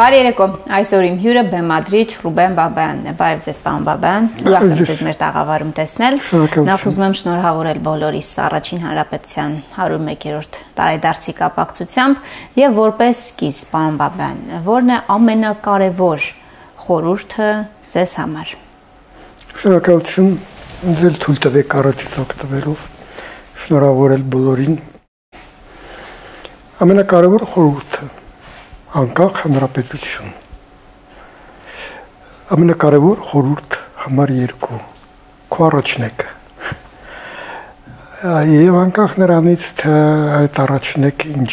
Բարի երեկո։ Այսօր իմ հյուրը բեմադրիչ Ռուբեն Բաբայանն է։ Բարև ձեզ, պարոն Բաբայան։ Ուրախ եմ ձեզ մեր տաղավարում տեսնել։ Նախ ուզում եմ շնորհավորել բոլորիս առաջին հանրապետության 101-րդ տարեդարձի կապակցությամբ եւ որպես սկիզբ, պարոն Բաբայան, որն է ամենակարևոր խորհուրդը ձեզ համար։ Շնորհակալություն ձեր թույլ տվեք առաջից օգտվելով շնորհավորել բոլորին։ Ամենակարևոր խորհուրդը անկախ հանրապետություն։ Ամենակարևոր խորհուրդ համար 2 քո առաջնեկը։ Եվ անկախ նրանից թե այդ առաջնեկը ինչ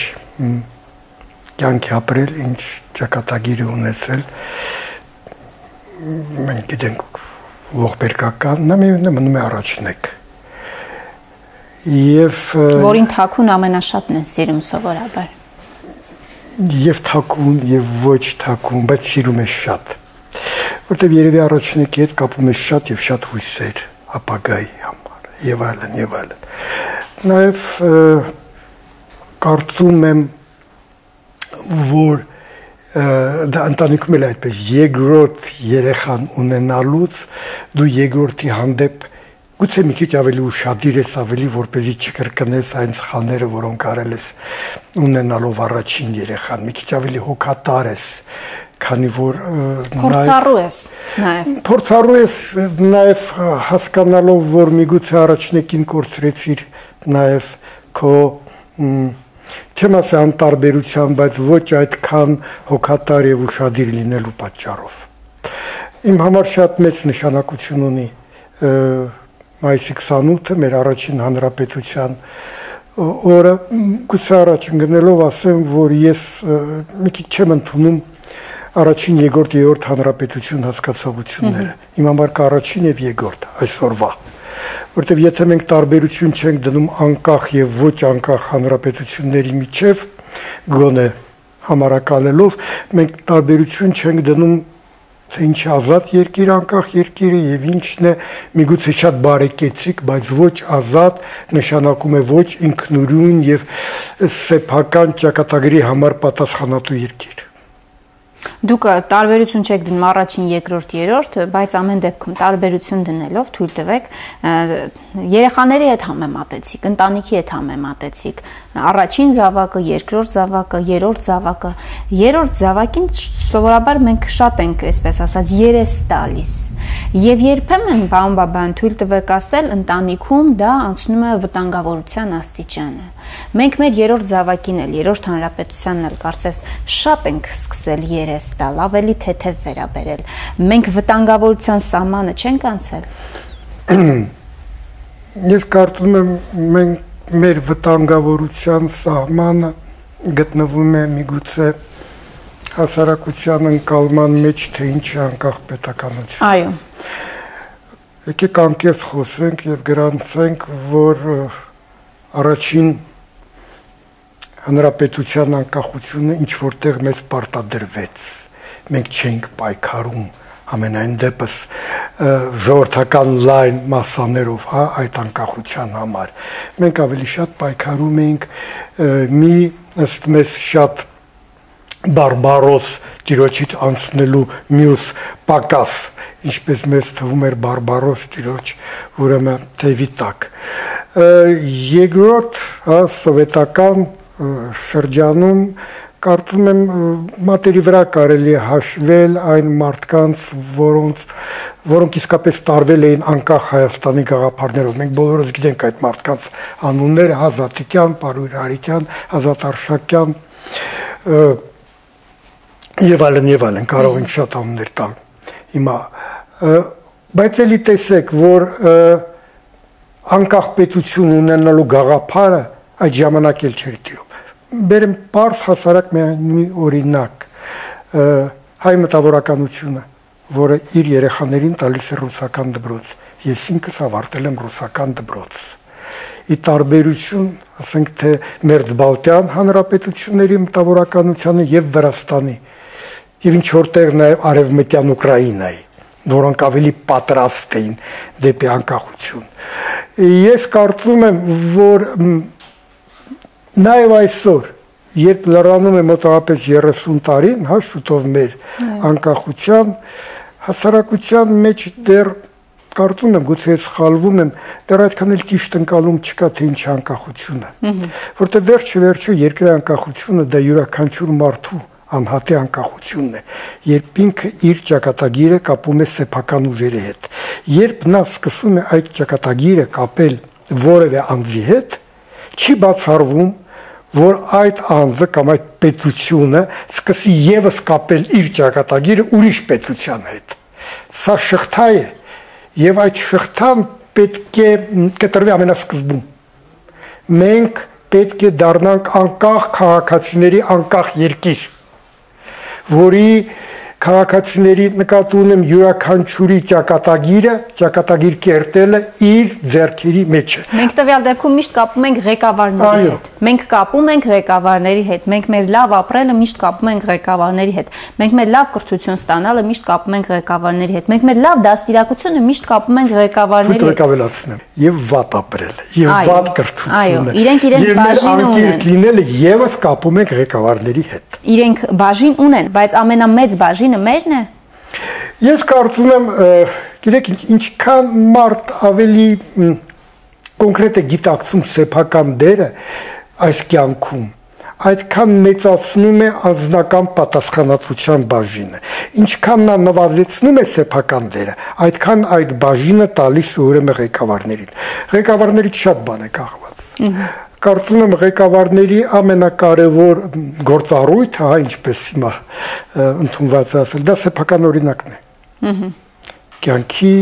կյանքի ապրել, ինչ ճակատագիր ունեցել, մենք գիտենք ողբերգական, նա մնում է առաջնեկ։ Եվ որին թակուն ամենաշատն են սիրում սովորաբար եւ թակուն եւ ոչ թակուն, բայց սիրում է շատ։ Որտեւ երևի առաջնեկի հետ կապում է շատ եւ շատ հույսեր ապագայի համար եւ այլն եւ այլն։ Նաեւ կարծում եմ որ դա ընտանիքում էլ այդպես երկրորդ երեխան ունենալուց դու երկրորդի հանդեպ գուցե մի քիչ ավելի ուշադիր ես ավելի որպեսի չկրկնես այն սխալները, որոնք արել ես ունենալով առաջին երեխան, մի քիչ ավելի հոգատար ես, քանի որ փորձառու ես նաև փորձառու ես նաև հասկանալով, որ միգուցե առաջնեկին կորցրեցիր նաև քո չեմ ասա անտարբերության, բայց ոչ այդքան հոգատար եւ ուշադիր լինելու պատճառով։ Իմ համար շատ մեծ նշանակություն ունի մայիսի 28-ը մեր առաջին հանրապետության օրը գուցե առաջ ընկնելով ասեմ, որ ես մի քիչ չեմ ընդունում առաջին, երկրորդ, երրորդ հանրապետություն հասկացողությունները։ Իմ համար կա առաջին եւ երկրորդ այսօրվա որտեվ եթե մենք տարբերություն չենք դնում անկախ եւ ոչ անկախ հանրապետությունների միջև գոնե համարակալելով մենք տարբերություն չենք դնում թե ինչ ազատ երկիր անկախ երկիրը եւ ինչն է միգուցե շատ բարեկեցիկ, բայց ոչ ազատ նշանակում է ոչ ինքնուրույն եւ սեփական ճակատագրի համար պատասխանատու երկիր։ Դուք տարբերություն չեք դնում առաջին, երկրորդ, երրորդ, բայց ամեն դեպքում տարբերություն դնելով թույլ տվեք երեխաների հետ համեմատեցիք, ընտանիքի հետ համեմատեցիք, առաջին զավակը, երկրորդ զավակը, երրորդ զավակը, երրորդ զավակին սովորաբար մենք շատ ենք, այսպես ասած, երես տալիս։ Եվ երբեմն բան բաբան թույլ տվեք ասել, ընտանիքում դա անցնում է վտանգավորության աստիճանը։ Մենք մեր երրորդ զավակին էլ, երրորդ հանրապետությանն էլ կարծես շատ ենք սկսել երես տալ, ավելի թեթև վերաբերել։ Մենք վտանգավորության սահմանը չենք անցել։ Ես կարծում եմ մենք մեր վտանգավորության սահմանը գտնվում է միգուցե հասարակության ընկալման մեջ, թե ինչ է անկախ պետականություն։ Այո։ Եկեք անկեղծ խոսենք եւ գրանցենք, որ առաջին հանրապետության անկախությունը ինչ որտեղ մեզ պարտադրվեց։ Մենք չենք պայքարում ամենայն դեպս ժողովրդական լայն մասաներով, հա, այդ անկախության համար։ Մենք ավելի շատ պայքարում էինք մի ըստ մեզ շատ բարբարոս տիրոջից անցնելու մյուս պակաս, ինչպես մեզ թվում էր բարբարոս տիրոջ, ուրեմն թևի տակ։ Երկրորդ, հա, սովետական շրջանում կարծում եմ մատերի վրա կարելի հաշվել այն մարդկանց, որոնց որոնք իսկապես տարվել էին անկախ Հայաստանի գաղափարներով։ Մենք բոլորս գիտենք այդ մարդկանց անունները՝ Ազատիկյան, Պարույր Հարիկյան, Ազատ Արշակյան եւ այլն եւ այլն, կարող ենք շատ անուններ տալ։ Հիմա բայց էլի տեսեք, որ անկախ պետություն ունենալու գաղափարը այդ ժամանակ էլ չէր տիրում բերեմ པարզ հասարակ մի օրինակ հայ մտավորականությունը, որը իր երեխաներին տալիս է ռուսական դպրոց։ Ես ինքս ավարտել եմ ռուսական դպրոց։ Ի տարբերություն, ասենք թե Մերձբալտյան հանրապետությունների մտավորականությանը եւ Վրաստանի եւ ինչ որտեղ նաեւ արևմտյան Ուկրաինայի որոնք ավելի պատրաստ էին դեպի անկախություն։ Ես կարծում եմ, որ Նաև այսօր, երբ լրանում է մոտավորապես 30 տարին, հա, շուտով մեր անկախության հասարակության մեջ դեռ կարծում եմ, գուցե սխալվում եմ, դեռ այդքան էլ ճիշտ ընկալում չկա թե ինչ անկախությունը։ Որտեղ վերջը վերջը երկրի անկախությունը դա յուրաքանչյուր մարդու անհատի անկախությունն է, երբ ինքը իր ճակատագիրը կապում է սեփական ուժերի հետ։ Երբ նա սկսում է այդ ճակատագիրը կապել որևէ անձի հետ, չի բացառվում, որ այդ անձը կամ այդ պետությունը սկսի եւս կապել իր ճակատագիրը ուրիշ պետության հետ։ Սա շղթա է, եւ այդ շղթան պետք է կտրվի ամենասկզբում։ Մենք պետք է դառնանք անկախ քաղաքացիների անկախ երկիր որի քաղաքացիների նկատի ունեմ յուրաքանչյուրի ճակատագիրը, ճակատագիր կերտելը իր ձեռքերի մեջ է։ Մենք տվյալ դեպքում միշտ կապում ենք ղեկավարների հետ։ Մենք կապում ենք ղեկավարների հետ։ Մենք մեր լավ ապրելը միշտ կապում ենք ղեկավարների հետ։ Մենք մեր լավ կրթություն ստանալը միշտ կապում ենք ղեկավարների հետ։ Մենք մեր լավ դաստիարակությունը միշտ կապում ենք ղեկավարների հետ։ Եկավելացնեմ եւ վատ ապրելը, եւ վատ կրթությունը։ Այո, իրենք իրենց բաժինը ունեն։ Լինելը եւս կապում ենք ղեկավարների հետ։ Իրենք բաժին ունեն, բայց ամենամեծ բաժին բաժինը մերն է։ Ես կարծում եմ, գիտեք, ինչքան մարդ ավելի կոնկրետ է գիտակցում սեփական դերը այս կյանքում, այդքան մեծացնում է անձնական պատասխանատվության բաժինը։ Ինչքան նա նվազեցնում է սեփական դերը, այդքան այդ բաժինը տալիս ուրեմն ղեկավարներին։ Ղեկավարներից շատ բան է կախված կարծում եմ ղեկավարների ամենակարևոր գործառույթը, հա, ինչպես հիմա ընդունված ասել, դա սեփական օրինակն է։ Կյանքի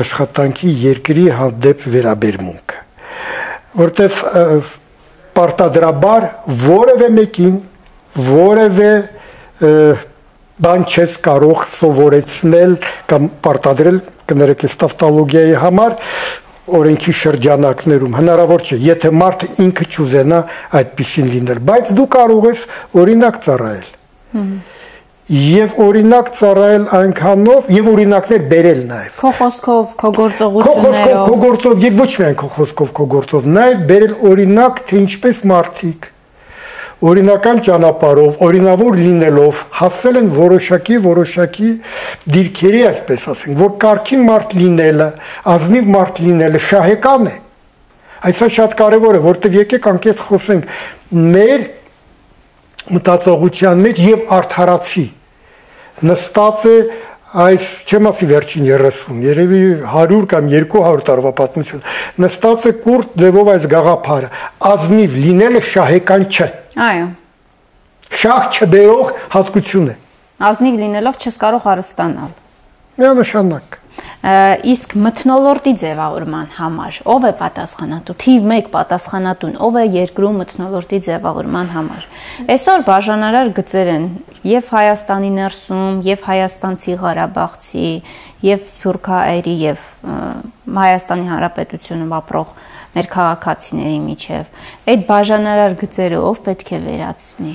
աշխատանքի երկրի հանդեպ վերաբերմունքը։ Որտեվ պարտադրաբար որևէ մեկին որևէ բան չես կարող սովորեցնել կամ պարտադրել կներեք այս տավտոլոգիայի համար օրենքի շրջանակներում հնարավոր չէ, եթե մարդը ինքը չուզենա այդպեսին լինել, բայց դու կարող ես օրինակ ծառայել։ Եվ օրինակ ծառայել այնքանով եւ օրինակներ բերել նաեւ։ Քո խոսքով, քո գործողություններով։ Քո խոսքով, քո գործով եւ ոչ միայն քո խոսքով, քո գործով, նաեւ բերել օրինակ, թե ինչպես մարդիկ օրինական ճանապարհով, օրինավոր լինելով հասել են որոշակի որոշակի դիրքերի, այսպես ասենք, որ կարքին մարդ լինելը, ազնիվ մարդ լինելը շահեկան է։ Այսա շատ կարևոր է, որտեվ եկեք անկես խոսենք մեր մտածողության մեջ եւ արդարացի նստած է այս չեմ ասի վերջին 30, երևի 100 կամ 200 տարվա պատմություն, նստած է կուրտ ձևով այս գաղափարը, ազնիվ լինելը շահեկան չէ։ Այո։ Շահ չբերող հատկություն է։ Ազնիվ լինելով չես կարող հարստանալ։ Միանշանակ իսկ մթնոլորտի ձևավորման համար ով է պատասխանատու թիվ 1 պատասխանատուն ով է երկրում մթնոլորտի ձևավորման համար այսօր բաժանարար գծեր են եւ Հայաստանի ներսում եւ Հայաստանցի Ղարաբաղցի եւ Սփյուռքահայերի եւ Հայաստանի Հանրապետությունում ապրող մեր քաղաքացիների միջև այդ բաժանարար գծերը ով պետք է վերացնի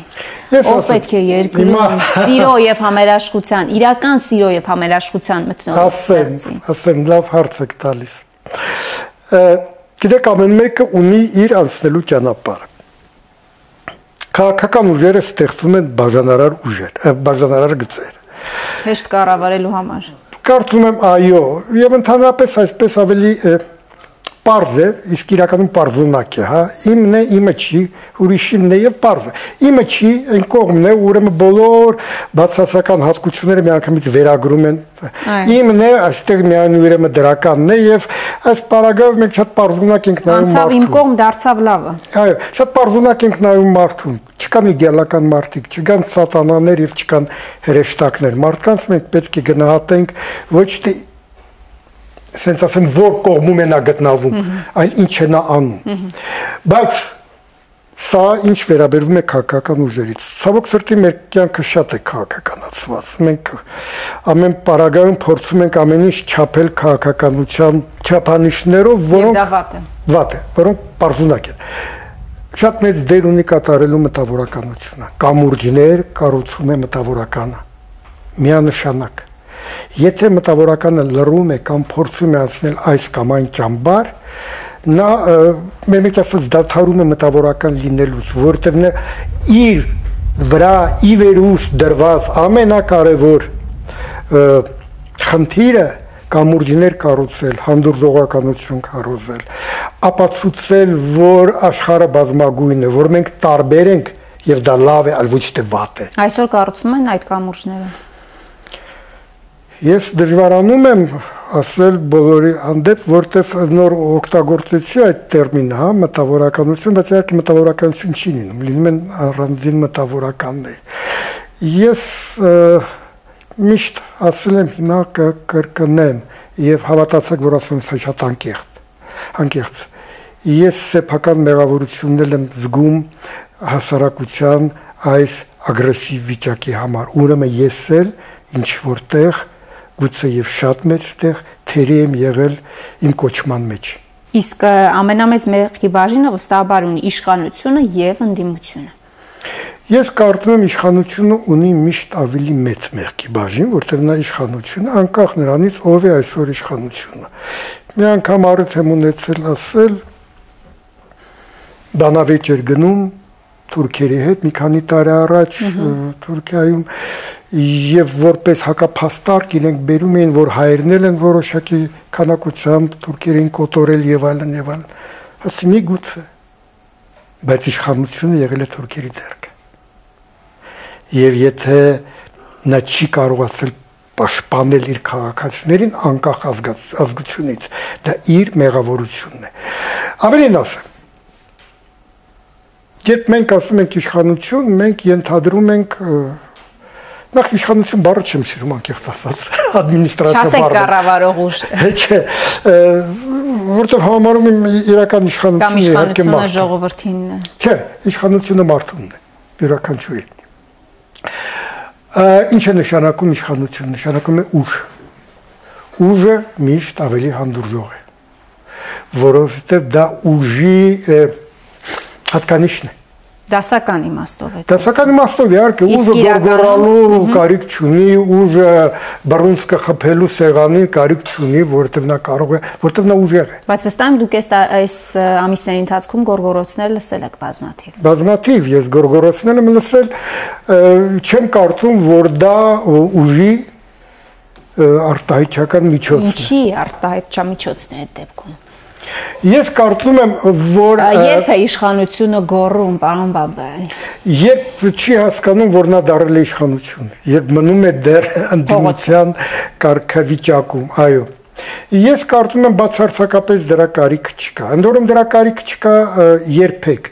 ով պետք է երկրում սիրո եւ համերաշխության իրական սիրո եւ համերաշխության մտնող ասեմ ասեմ լավ հարց եք տալիս գիտեք ամեն մեկը ունի իր անցնելու ճանապարհը քաղաքական ուժերը ստեղծում են բաժանարար ուժեր բաժանարար գծեր հեշտ կառավարելու համար կարծում եմ այո եւ ընդհանրապես այսպես ավելի Պարզ է, իսկ իրականում պարզունակ է, հա։ Իմն է, իմը չի, ուրիշինն է եւ պարզը։ Իմը չի, այն կողմն է, ուրեմն բոլոր բացասական հատկությունները միանգամից վերագրում են։ Իմն է, այստեղ միայն ուրեմն դրականն է եւ այս параգրաֆը մենք շատ պարզունակ ենք նայում մարդուն։ Անցավ իմ կողմ դարձավ լավը։ Այո, շատ պարզունակ ենք նայում մարդուն։ Չկան իդեալական մարդիկ, չկան սատանաներ եւ չկան հրեշտակներ։ Մարդկանց մենք պետք է գնահատենք ոչ թե ասենց ասեմ որ կողմում է նա գտնվում, այլ ինչ է նա անում։ Բայց սա ինչ վերաբերվում է քաղաքական ուժերից։ Ցավոք սրտի մեր կյանքը շատ է քաղաքականացված։ Մենք ամեն պարագայում փորձում ենք ամեն ինչ չափել քաղաքականության չափանիշներով, որոնք վատ է։ Վատ է, որոնք պարզունակ են շատ մեծ դեր ունի կատարելու մտավորականությունը։ Կամուրջներ կառուցում է մտավորականը։ Միանշանակ Եթե մտավորականը լռում է կամ փորձում է անցնել այս կամ այն ճամբար, նա մեր մեջ ասած դաթարում է մտավորական լինելուց, որտեղ նա իր վրա ի վերուս դրված ամենակարևոր խնդիրը կամուրջներ կառուցել, հանդուրժողականություն կառուցել, ապացուցել, որ աշխարհը բազմագույն է, որ մենք տարբեր ենք եւ դա լավ է, այլ ոչ թե վատ է։ Այսօր կառուցում են այդ կամուրջները։ Ես դժվարանում եմ ասել բոլորի հանդեպ, որտեվ նոր օգտագործեցի այդ տերմինը, հա, մտավորականություն, բայց իհարկե մտավորականություն չի լինում, լինում են առանձին մտավորականներ։ Ես միշտ ասել եմ հիմա կկրկնեմ եւ հավատացեք, որ ասում եմ շատ անկեղծ։ Անկեղծ։ Ես սեփական մեղավորություններ եմ զգում հասարակության այս ագրեսիվ վիճակի համար։ Ուրեմն ես էլ ինչ որտեղ գուցե եւ շատ մեծ տեղ թերի եմ եղել իմ կոչման մեջ։ Իսկ ամենամեծ մեղքի բաժինը վստահաբար ունի իշխանությունը եւ ընդդիմությունը։ Ես կարծում եմ իշխանությունը ունի միշտ ավելի մեծ մեղքի բաժին, որտեղ նա իշխանությունը անկախ նրանից ով է այսօր իշխանությունը։ Մի անգամ առիթ եմ ունեցել ասել բանավեճ էր գնում Թուրքերի հետ մի քանի տարի առաջ Թուրքիայում եւ որպես հակափաստարկ իրենք բերում էին որ հայերն են որոշակի քանակությամբ թուրքերին կոտորել եւ այլն եւ այլն ասի մի գուցե բայց իշխանությունը եղել է թուրքերի ձեռքը եւ եթե նա չի կարողացել պաշտպանել իր քաղաքացիներին անկախ ազգությունից դա իր մեղավորությունն է ավելին ասեմ Երբ մենք ասում ենք իշխանություն, մենք ենթադրում ենք նախ իշխանություն բառը չեմ սիրում անկեղծ ասած, ադմինիստրացիա բառը։ Չասեք կառավարող ուժ։ Չէ, որտեղ համարում եմ իրական իշխանությունը իհարկե մարդը ժողովրդինն է։ Չէ, իշխանությունը մարդունն է, յուրաքանչյուրի։ Ինչ է նշանակում իշխանություն, նշանակում է ուժ։ Ուժը միշտ ավելի հանդուրժող է, որովհետև դա ուժի հատկանիշն է Դասական իմաստով է։ Դասական իմաստով իհարկե ուժը գորգորալու կարիք չունի, ուժը բռունցքը խփելու սեղանին կարիք չունի, որովհետև նա կարող է, որովհետև նա ուժեղ է։ Բայց վստահ եմ դուք այս ամիսների ընթացքում գորգորոցներ լսել եք բազմաթիվ։ Բազմաթիվ ես գորգորոցներ եմ լսել, չեմ կարծում, որ դա ուժի արտահայտչական միջոցն է։ Ինչի արտահայտչամիջոցն է այդ դեպքում։ Ես կարծում եմ, որ երբ է իշխանությունը գոռում, պարոն Բաբան։ Երբ չի հասկանում, որ նա դարել է իշխանություն, երբ մնում է դեռ ընդդիմության կարգավիճակում, այո։ Ես կարծում եմ բացարձակապես դրա կարիք չկա։ Ընդորում դրա կարիք չկա երբեք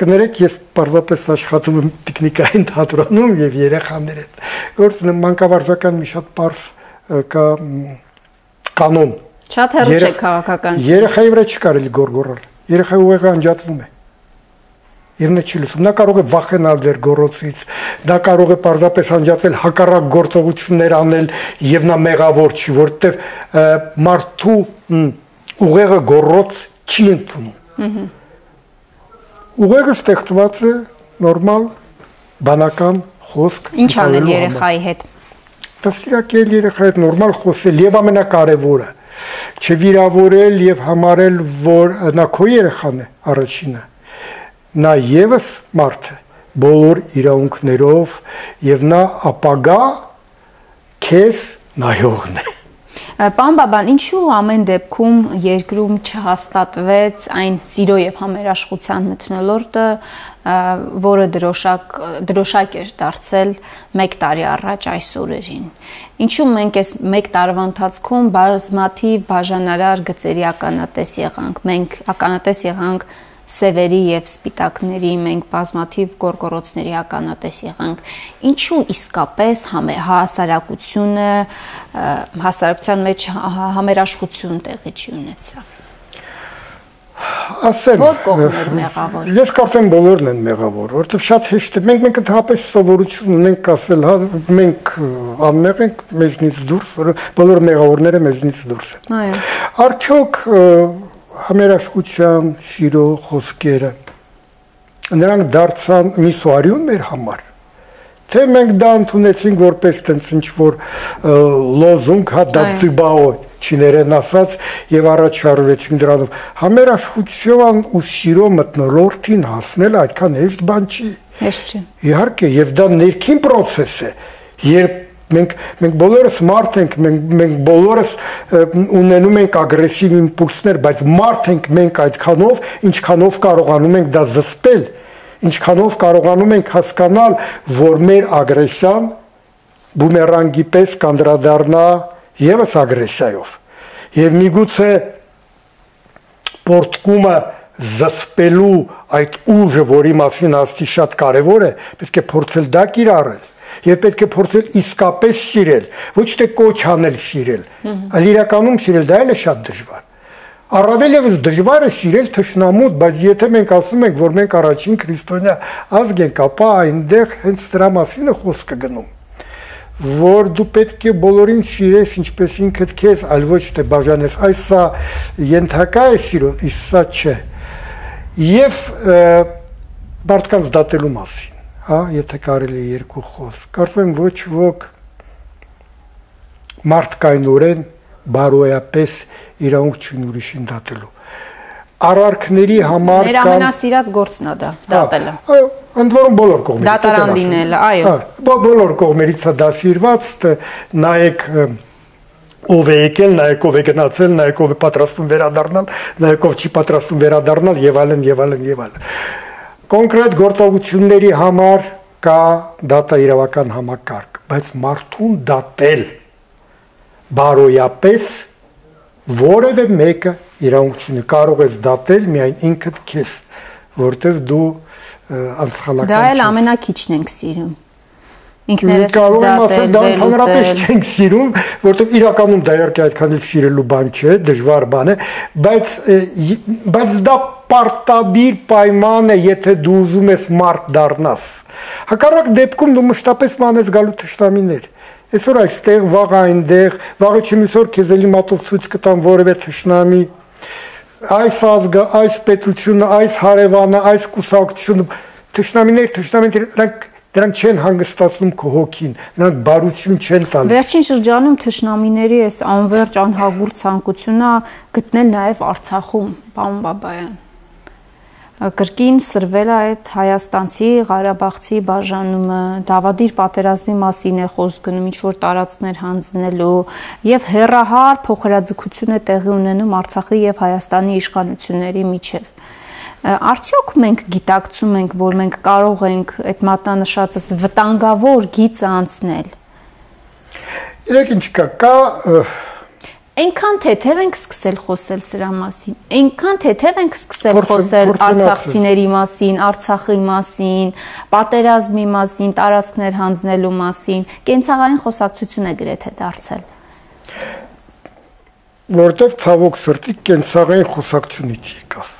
կներեք ես պարզապես աշխատում եմ տեխնիկային թատրոնում եւ երեխաներ հետ եմ մանկավարժական մի շատ པարզ կա կանոն Շատ հեռու չէ քաղաքական։ Երեխայի վրա չի կարելի գորգորալ։ Երեխայի ուղեղը անջատվում է։ Եվ նա չի լսում։ Նա կարող է վախենալ դեր գորոցից, նա կարող է պարզապես անջատվել հակառակ գործողություններ անել եւ նա մեղավոր չի, որովհետեւ մարդու ուղեղը գորոց չի ընդունում։ Ուղեղը ստեղծված է նորմալ բանական խոսք։ Ինչ անել երեխայի հետ։ Դասիրակել երեխայի հետ նորմալ խոսել եւ ամենակարևորը չվիրավորել եւ համարել, որ նա քո երեխան է առաջինը։ Նա եւս մարդ է բոլոր իրավունքներով եւ նա ապագա քեզ նայողն է։ Պարոն Բաբան, ինչու ամեն դեպքում երկրում չհաստատվեց այն սիրո եւ համերաշխության մթնոլորտը, որը դրոշակ դրոշակ էր դարձել 1 տարի առաջ այս օրերին։ Ինչու մենք այս 1 տարվա ընթացքում բազմաթիվ բաժանարար գծերի ականատես եղանք։ Մենք ականատես եղանք սևերի եւ սպիտակների մենք բազմաթիվ գորգորոցների ականատես եղանք ինչու իսկապես հասարակությունը հասարակության մեջ համերաշխություն տեղի չի ունեցավ ասեմ որ կողմն էր մեղավոր? ես կարծեմ բոլորն են մեղավոր որովհետև շատ հեշտ է մենք մենք ընդհանրապես սովորություն ունենք ասել հա մենք անմեղ ենք մեզնից դուրս բոլոր մեղավորները մեզնից դուրս են այո արդյոք համերաշխության, սիրո խոսքերը նրանք դարձան մի սուարյուն մեր համար թե մենք դա ընդունեցինք որպես տենց ինչ որ լոզունգ հա դա ծիբաո չիներեն ասած եւ առաջարվեցին դրանով. Համերաշխության ու սիրո մտնոլորտին հասնել այդքան հեշտ բան չի հեշտ չի իհարկե եւ դա ներքին process է երբ մենք մենք բոլորս մարդ ենք մենք մենք բոլորս ունենում ենք ագրեսիվ իմպուլսներ բայց մարդ ենք մենք այդքանով ինչքանով կարողանում ենք դա զսպել ինչքանով կարողանում ենք հասկանալ որ մեր ագրեսիան բումերանգի պես կանդրադառնա եւս ագրեսիայով եւ միգուցե պորտկումը զսպելու այդ ուժը, որի մասին ասի շատ կարևոր է, պետք է փորձել դա կիրառել եւ պետք է փորձել իսկապես սիրել, ոչ թե կոչ անել սիրել, այլ իրականում սիրել դա էլ է շատ դժվար։ Առավել եւս դժվար է սիրել թշնամուտ, բայց եթե մենք ասում ենք, որ մենք առաջին քրիստոնյա ազգ ենք, ապա այնտեղ հենց դրա մասին է խոսքը գնում որ դու պետք է բոլորին սիրես ինչպես ինքդ քեզ, այլ ոչ թե բաժանես։ Այս սա ենթակա է սիրո, իսկ սա չէ։ Եվ մարդկանց դատելու մասին, հա, եթե կարելի է երկու խոսք։ Կարծում եմ ոչ ոք մարդկայնորեն բարոյապես իրավունք չունի ուրիշին դատելու արարքների համար կան Մեր ամենասիրած գործն է դա, հա, դատելը։ Այո, ընդ որում բոլոր կողմերից։ Դատարան լինելը, այո։ բոլոր կողմերից է դա սիրված, նայեք ով է եկել, նայեք ով է գնացել, նայեք ով է պատրաստում վերադառնալ, նայեք ով չի պատրաստում վերադառնալ եւ այլն եւ այլն եւ այլն։ Կոնկրետ գործողությունների համար կա դատա իրավական համակարգ, բայց մարդուն դատել բարոյապես որևէ մեկը իրավունքությունը կարող ես դատել միայն ինքդ քեզ, որտեվ դու անսխալական Դա էլ ամենակիչն ենք սիրում ինքներս դատել դա ընդհանրապես չենք սիրում, որտեղ իրականում դա իհարկե այդքան էլ սիրելու բան չէ, դժվար բան է, բայց բայց դա պարտադիր պայման է, եթե դու ուզում ես մարդ դառնաս։ Հակառակ դեպքում դու մշտապես մանես գալու թշնամիներ։ Այսօր այստեղ, վաղ այնտեղ, վաղը չմիսօր քեզ էլի մատով ցույց կտան որևէ թշնամի, այս ազգը, այս պետությունը, այս հարևանը, այս կուսակցությունը թշնամիներ, թշնամիներ, նրանք դրանք չեն հանգստացնում քո հոգին, նրանք բարություն չեն տալիս։ Վերջին շրջանում թշնամիների այս անverջ անհագուր ցանկությունը գտնել նաև Արցախում, պարոն Բաբայան կրկին սրվել է այդ հայաստանցի Ղարաբաղցի բաժանումը, Դավադիր պատերազմի մասին է խոսք գնում, ինչ որ տարածքներ հանձնելու եւ հերահար փոխհրաձգություն է տեղի ունենում Արցախի եւ Հայաստանի իշխանությունների միջև։ Արդյոք մենք գիտակցում ենք, որ մենք կարող ենք այդ մատնանշածս վտանգավոր գիծը անցնել։ Իրեք ինչ կա, կա Այնքան թեթև ենք սկսել խոսել սրա մասին։ Այնքան թեթև ենք սկսել խոսել արցախցիների մասին, Արցախի մասին, պատերազմի մասին, տարածքներ հանձնելու մասին։ Կենցաղային խոսակցություն է գրեթե դարձել։ Որտեվ ցավոք սրտի կենցաղային խոսակցությունից եկավ։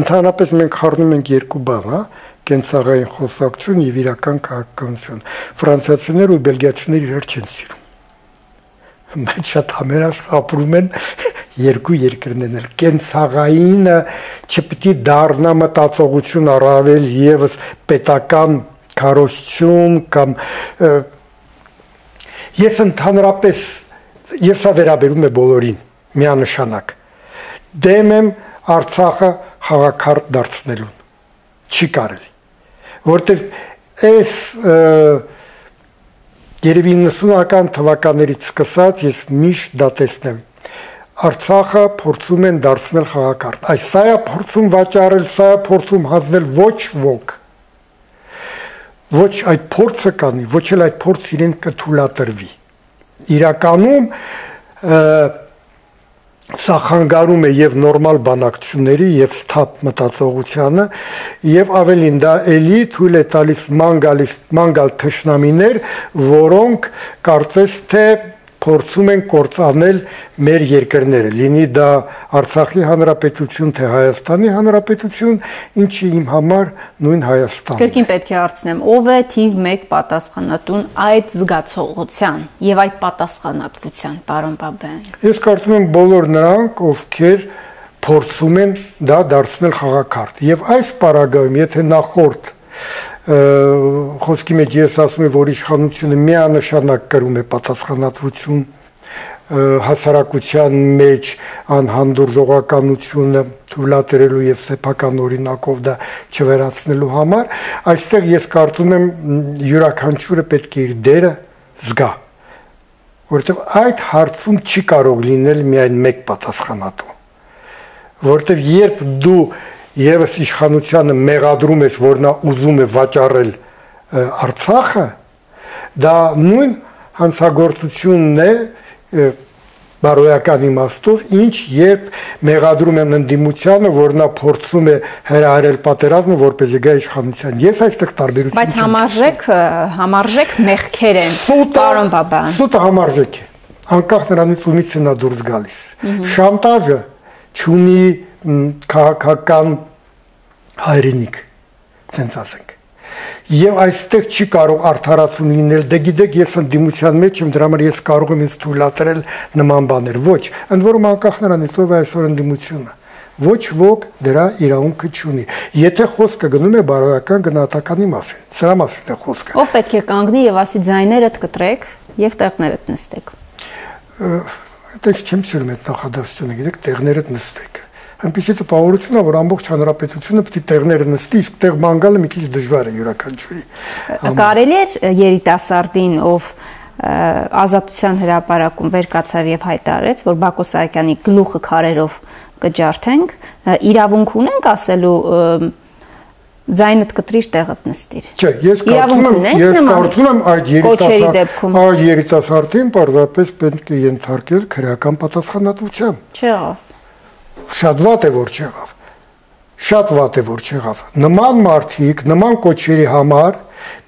Ընդհանրապես մենք խառնում ենք երկու բան, հա, կենցաղային խոսակցություն եւ իրական քաղաքականություն։ Ֆրանսիացիներ ու բելգիացիներ իրար չեն սիրում բայց շատ համերաշխ ապրում են երկու երկրներն էլ կենցաղայինը չպիտի դառնա մտածողություն առավել եւս պետական քարոշություն կամ ես ընդհանրապես եւ սա վերաբերում է բոլորին միանշանակ դեմ եմ Արցախը խաղակարդ դարձնելուն չի կարելի որտեվ այս Երևի 90-ական թվականներից սկսած ես միշտ դա տեսնեմ։ Արցախը փորձում են դարձնել խաղակարդ։ Այս սա է փորձում վաճառել, սա է փորձում հանձնել ոչ ոք։ Ոչ այդ փորձը կանի, ոչ էլ այդ փորձ իրեն կթույլատրվի։ Իրականում սա խանգարում է եւ նորմալ բանակցությունների եւ սթափ մտածողությանը եւ ավելին դա էլի թույլ է տալիս մանգալիս մանգալ թշնամիներ, որոնք կարծես թե փորձում են կործանել մեր երկրները, լինի դա Արցախի հանրապետություն, թե Հայաստանի հանրապետություն, ինչի իմ համար նույն Հայաստանն։ Կրկին պետք է հարցնեմ, ով է թիվ 1 պատասխանատուն այդ զգացողության եւ այդ պատասխանատվության, պարոն Բաբյան։ Ես կարծում եմ բոլոր նրանք, ովքեր փորձում են դա դարձնել խաղակարդ։ Եվ այս պարագայում, եթե նախորդ խոսքի մեջ ես ասում եմ, որ իշխանությունը միանշանակ կրում է պատասխանատվություն հասարակության մեջ անհանդուրժողականությունը թույլատրելու եւ սեփական օրինակով դա չվերացնելու համար, այստեղ ես կարծում եմ յուրաքանչյուրը պետք է իր դերը զգա որովհետև այդ հարցում չի կարող լինել միայն մեկ պատասխանատու որովհետև երբ դու եւս իշխանությանը մեղադրում ես որ նա ուզում է վաճառել Արցախը դա նույն հանցագործությունն է բարոյական իմաստով, ինչ երբ մեղադրում են ընդդիմությանը, որ նա փորձում է հրահարել պատերազմը, որպեսզի գա իշխանության։ Ես այստեղ տարբերություն Բայց համարժեք համարժեք մեղքեր են, պարոն Բաբան։ Սուտը համարժեք է։ Անկախ նրանից ումից նա դուրս գալիս։ Շանտաժը չունի քաղաքական հայրենիք, ցենց ասենք եւ այստեղ չի կարող արդարացում լինել դե գիտեք ես ընդդիմության մեջ եմ դրա համար ես կարող եմ ինձ թույլատրել նման բաներ ոչ ընդ որում անկախ նրանից ով է այսօր ընդդիմությունը ոչ ոք դրա իրավունքը չունի եթե խոսքը գնում է բարոյական գնահատականի մասին սրա մասին է խոսքը ով պետք է կանգնի եւ ասի ձայներդ կտրեք եւ տեղներդ նստեք այդպես չեմ սիրում այդ նախադասությունը գիտեք տեղներդ նստեք այնպեսի տպավորություն է, որ ամբողջ հանրապետությունը պետք է տեղները նստի, իսկ տեղ մանգալը մի քիչ դժվար է յուրաքանչյուրի։ Կարելի է երիտասարդին, ով ազատության հրապարակում վեր կացավ եւ հայտարարեց, որ Բակո Սահակյանի գլուխը քարերով կջարդենք, իրավունք ունենք ասելու ձայնդ կտրիր տեղդ նստիր։ Չէ, ես կարծում եմ, ես կարծում եմ այդ երիտասարդ այդ երիտասարդին պարզապես պետք է ենթարկել քրեական պատասխանատվության։ Չեղավ շատ վատ է որ չեղավ շատ վատ է որ չեղավ նման մարդիկ նման կոչերի համար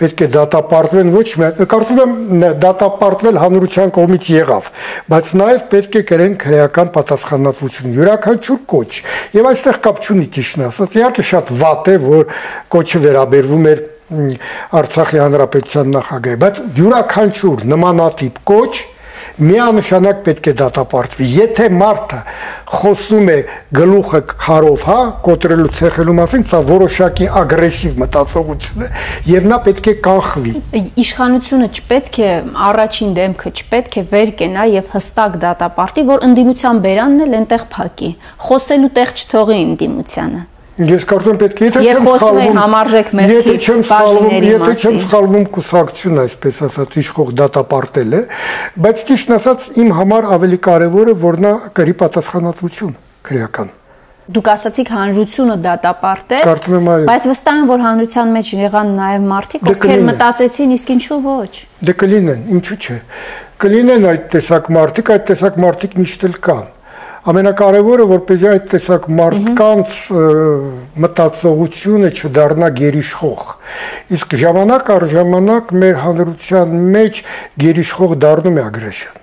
պետք է դատապարտվեն ոչ միայն կարծում եմ դատապարտվել հանրության կողմից եղավ բայց նաև պետք է կրեն քրեական պատասխանատվություն յուրաքանչյուր կոչ եւ այստեղ կապ չունի ճիշտն ասած իհարկե շատ վատ է որ կոչը վերաբերվում էր Արցախի հանրապետության նախագահի բայց յուրաքանչյուր նմանատիպ կոչ միանշանակ պետք է դատապարտվի։ Եթե մարդը խոսում է գլուխը քարով, հա, կոտրելու ցեխելու մասին, սա որոշակի ագրեսիվ մտածողություն է եւ նա պետք է կանխվի։ Իշխանությունը չպետք է առաջին դեմքը չպետք է վեր կենա եւ հստակ դատապարտի, որ ընդդիմության բերանն էլ այնտեղ փակի։ Խոսելու տեղ չթողի ընդդիմությանը։ Ես կարծում պետք է եթե չեմ սխալվում համարժեք մեղքի եթե չեմ սխալվում եթե չեմ սխալվում կուսակցություն այսպես ասած իշխող դատապարտել է բայց ճիշտ ասած իմ համար ավելի կարևորը որ նա կրի պատասխանատվություն քրեական Դուք ասացիք հանրությունը դատապարտեց, Կարծում եմ այո։ Բայց վստահ եմ, որ հանրության մեջ եղան նաև մարդիկ, Դե ովքեր մտածեցին, իսկ ինչու ոչ։ Դե կլինեն, ինչու՞ չէ։ Կլինեն այդ տեսակ մարդիկ, այդ տեսակ մարդիկ միշտ էլ կան ամենակարևորը որպեսզի այդ տեսակ մարդկանց մտածողությունը չդառնա գերիշխող իսկ ժամանակ առ ժամանակ մեր հանրության մեջ գերիշխող դառնում է ագրեսիան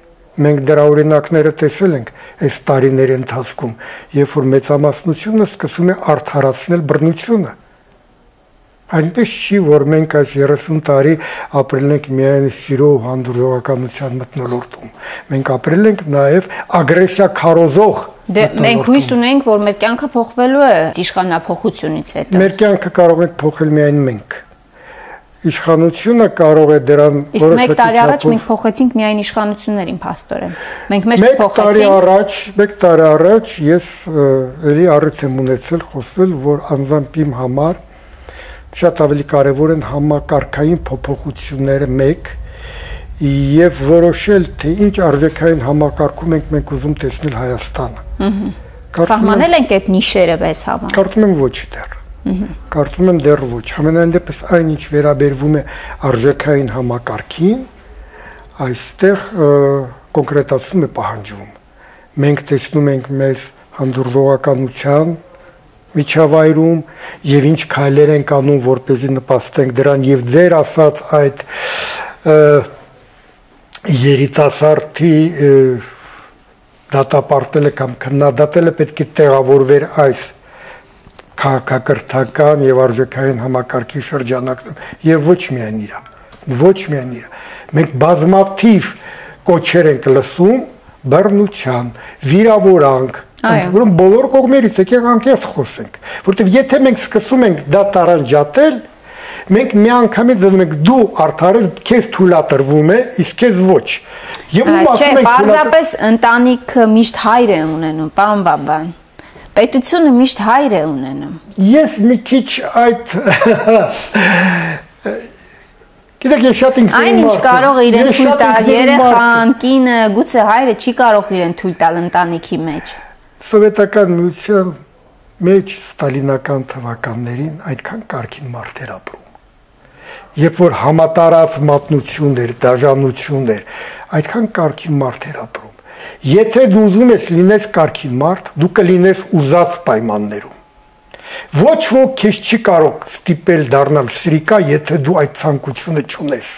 մենք դրա օրինակները տեսել ենք այս տարիների ընթացքում երբ որ մեծամասնությունը սկսում է արդարացնել բռնությունը Այնպես չի, որ մենք այս 30 տարի ապրել ենք միայն սիրո հանդուրժողականության մտնոլորտում։ Մենք ապրել ենք նաև ագրեսիա քարոզող Դե մենք հույս ունենք, որ մեր կյանքը փոխվելու է իշխանապողությունից հետո։ Մեր կյանքը կարող ենք փոխել միայն մենք իշխանությունը կարող է դրան որոշակի Իսկ 1 տարի առաջ մենք փոխեցինք միայն իշխանություններին փաստորեն։ Մենք մեզ փոխեցինք։ 1 տարի առաջ, 1 տարի առաջ ես ելի առիթ եմ ունեցել խոսել, որ անձամբ իմ համար շատ ավելի կարևոր են համակարգային փոփոխությունները մեկ եւ որոշել թե ինչ արժեքային համակարգում ենք մենք ուզում տեսնել Հայաստանը։ Ահա։ Սահմանել ենք այդ նիշերը վես համար։ Կարծում եմ ոչ դեռ։ Կարծում եմ դեռ ոչ։ Համենայն դեպս այն ինչ վերաբերվում է արժեքային համակարգին, այստեղ կոնկրետացում է պահանջվում։ Մենք տեսնում ենք մեր հանդուրժողականության միջավայրում եւ ինչ քայլեր ենք անում որպեսզի նպաստենք դրան եւ ձեր ասած այդ երիտասարդի դատապարտելը կամ քննադատելը պետք է տեղավորվեր այս քաղաքակրթական եւ արժեքային համակարգի շրջանակում եւ ոչ միայն իրա ոչ միայն իրա մենք բազմաթիվ կոչեր ենք լսում բռնության վիրավորանք Որում բոլոր կողմերից եկեք անկեղծ խոսենք, որովհետև եթե մենք սկսում ենք դա տարանջատել, Մենք միանգամից դնում ենք դու արդար ես, քեզ թույլատրվում է, իսկ քեզ ոչ։ Եվ ում ասում ենք պարզապես ընտանիքը միշտ հայր է ունենում, պարոն Բաբան։ Պետությունը միշտ հայր է ունենում։ Ես մի քիչ այդ Գիտեք, ես շատ ինքնուրույն Այն ինչ կարող իրեն թույլ տալ երեխան, կինը, գուցե հայրը չի կարող իրեն թույլ տալ ընտանիքի մեջ։ Սովետական միության մեջ ստալինական թվականներին այդքան կարքին մարդեր ապրում։ Երբ որ համատարած մատնություն էր, դաժանություն էր, այդքան կարքին մարդեր ապրում։ Եթե դու ուզում ես լինես կարքին մարդ, դու կլինես ուզած պայմաններում Ոչ ոք քեզ չի կարող ստիպել դառնալ սրիկա, եթե դու այդ ցանկությունը չունես։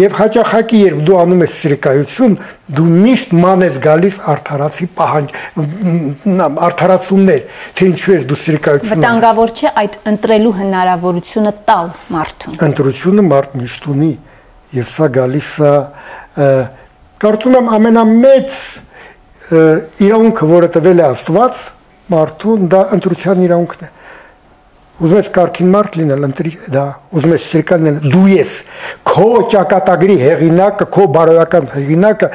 Եվ հաճախակի երբ դու անում ես սրիկայություն, դու միշտ ման ես գալիս արդարացի պահանջ արդարացումներ, թե ինչու ես դու սրիկայություն։ Վտանգավոր չէ այդ ընտրելու հնարավորությունը տալ մարդուն։ Ընտրությունը մարդ միշտ ունի, եւ սա գալիս է կարծում եմ ամենամեծ իրավունքը, որը տվել է Աստված մարդուն, դա ընտրության իրավունքն է ուզում ես կարքին մարդ լինել, ընտրի դա, ուզում ես սիրկան լինել, դու ես քո ճակատագրի հեղինակը, քո բարոյական հեղինակը,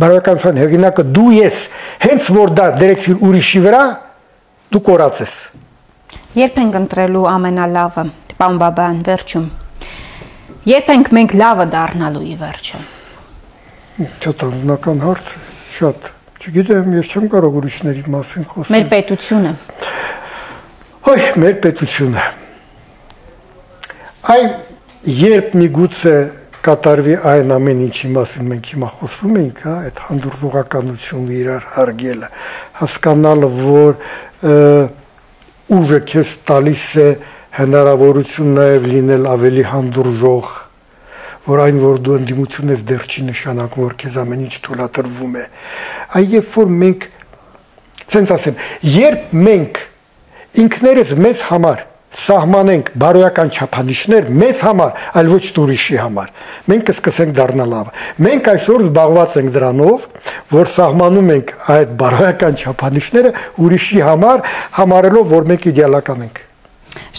բարոյականության հեղինակը դու ես, հենց որ դա դրեցիր ուրիշի վրա, դու կորած ես։ Երբ ենք ընտրելու ամենալավը, պարոն Բաբան, վերջում։ Երբ ենք մենք լավը դառնալու ի վերջո։ Շատ անձնական հարց, շատ։ Չգիտեմ, ես չեմ կարող ուրիշների մասին խոսել։ Մեր պետությունը Ոյ, մեր պետությունը։ Այ երբ միգուցե կատարվի այն ամեն ինչի մասին մենք հիմա խոսում ենք, հա, այդ հանդուրժողականությունը իրար հարգելը, հասկանալը, որ ուժը քեզ տալիս է հնարավորություն նաև լինել ավելի հանդուրժող, որ այն որ դու ընդդիմություն ես դեռ չի նշանակում, որ քեզ ամեն ինչ թույլատրվում է։ Այ երբ որ մենք, ցենց ասեմ, երբ մենք ինքներս մեզ համար սահմանենք բարոյական չափանիշներ մեզ համար, այլ ոչ ուրիշի համար։ Մենք կսկսենք դառնալ լավ։ Մենք այսօր զբաղված ենք դրանով, որ սահմանում ենք այդ բարոյական չափանիշները ուրիշի համար, համարելով, որ մենք իդեալական ենք։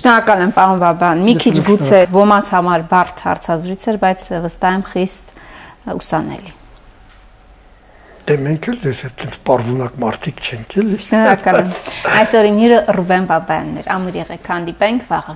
Շնորհակալ եմ, պարոն Բաբան։ Մի քիչ գուցե ոմանց համար բարդ հարցազրույց էր, բայց վստահ եմ խիստ ուսանելի։ Դե մենք էլ դες այդպես պարզունակ մարդիկ չենք էլի։ Շնորհակալ եմ։ Այսօրին հյուրը Ռուբեն Բաբայանն էր։ Ամուր եղեք, հանդիպենք վաղը։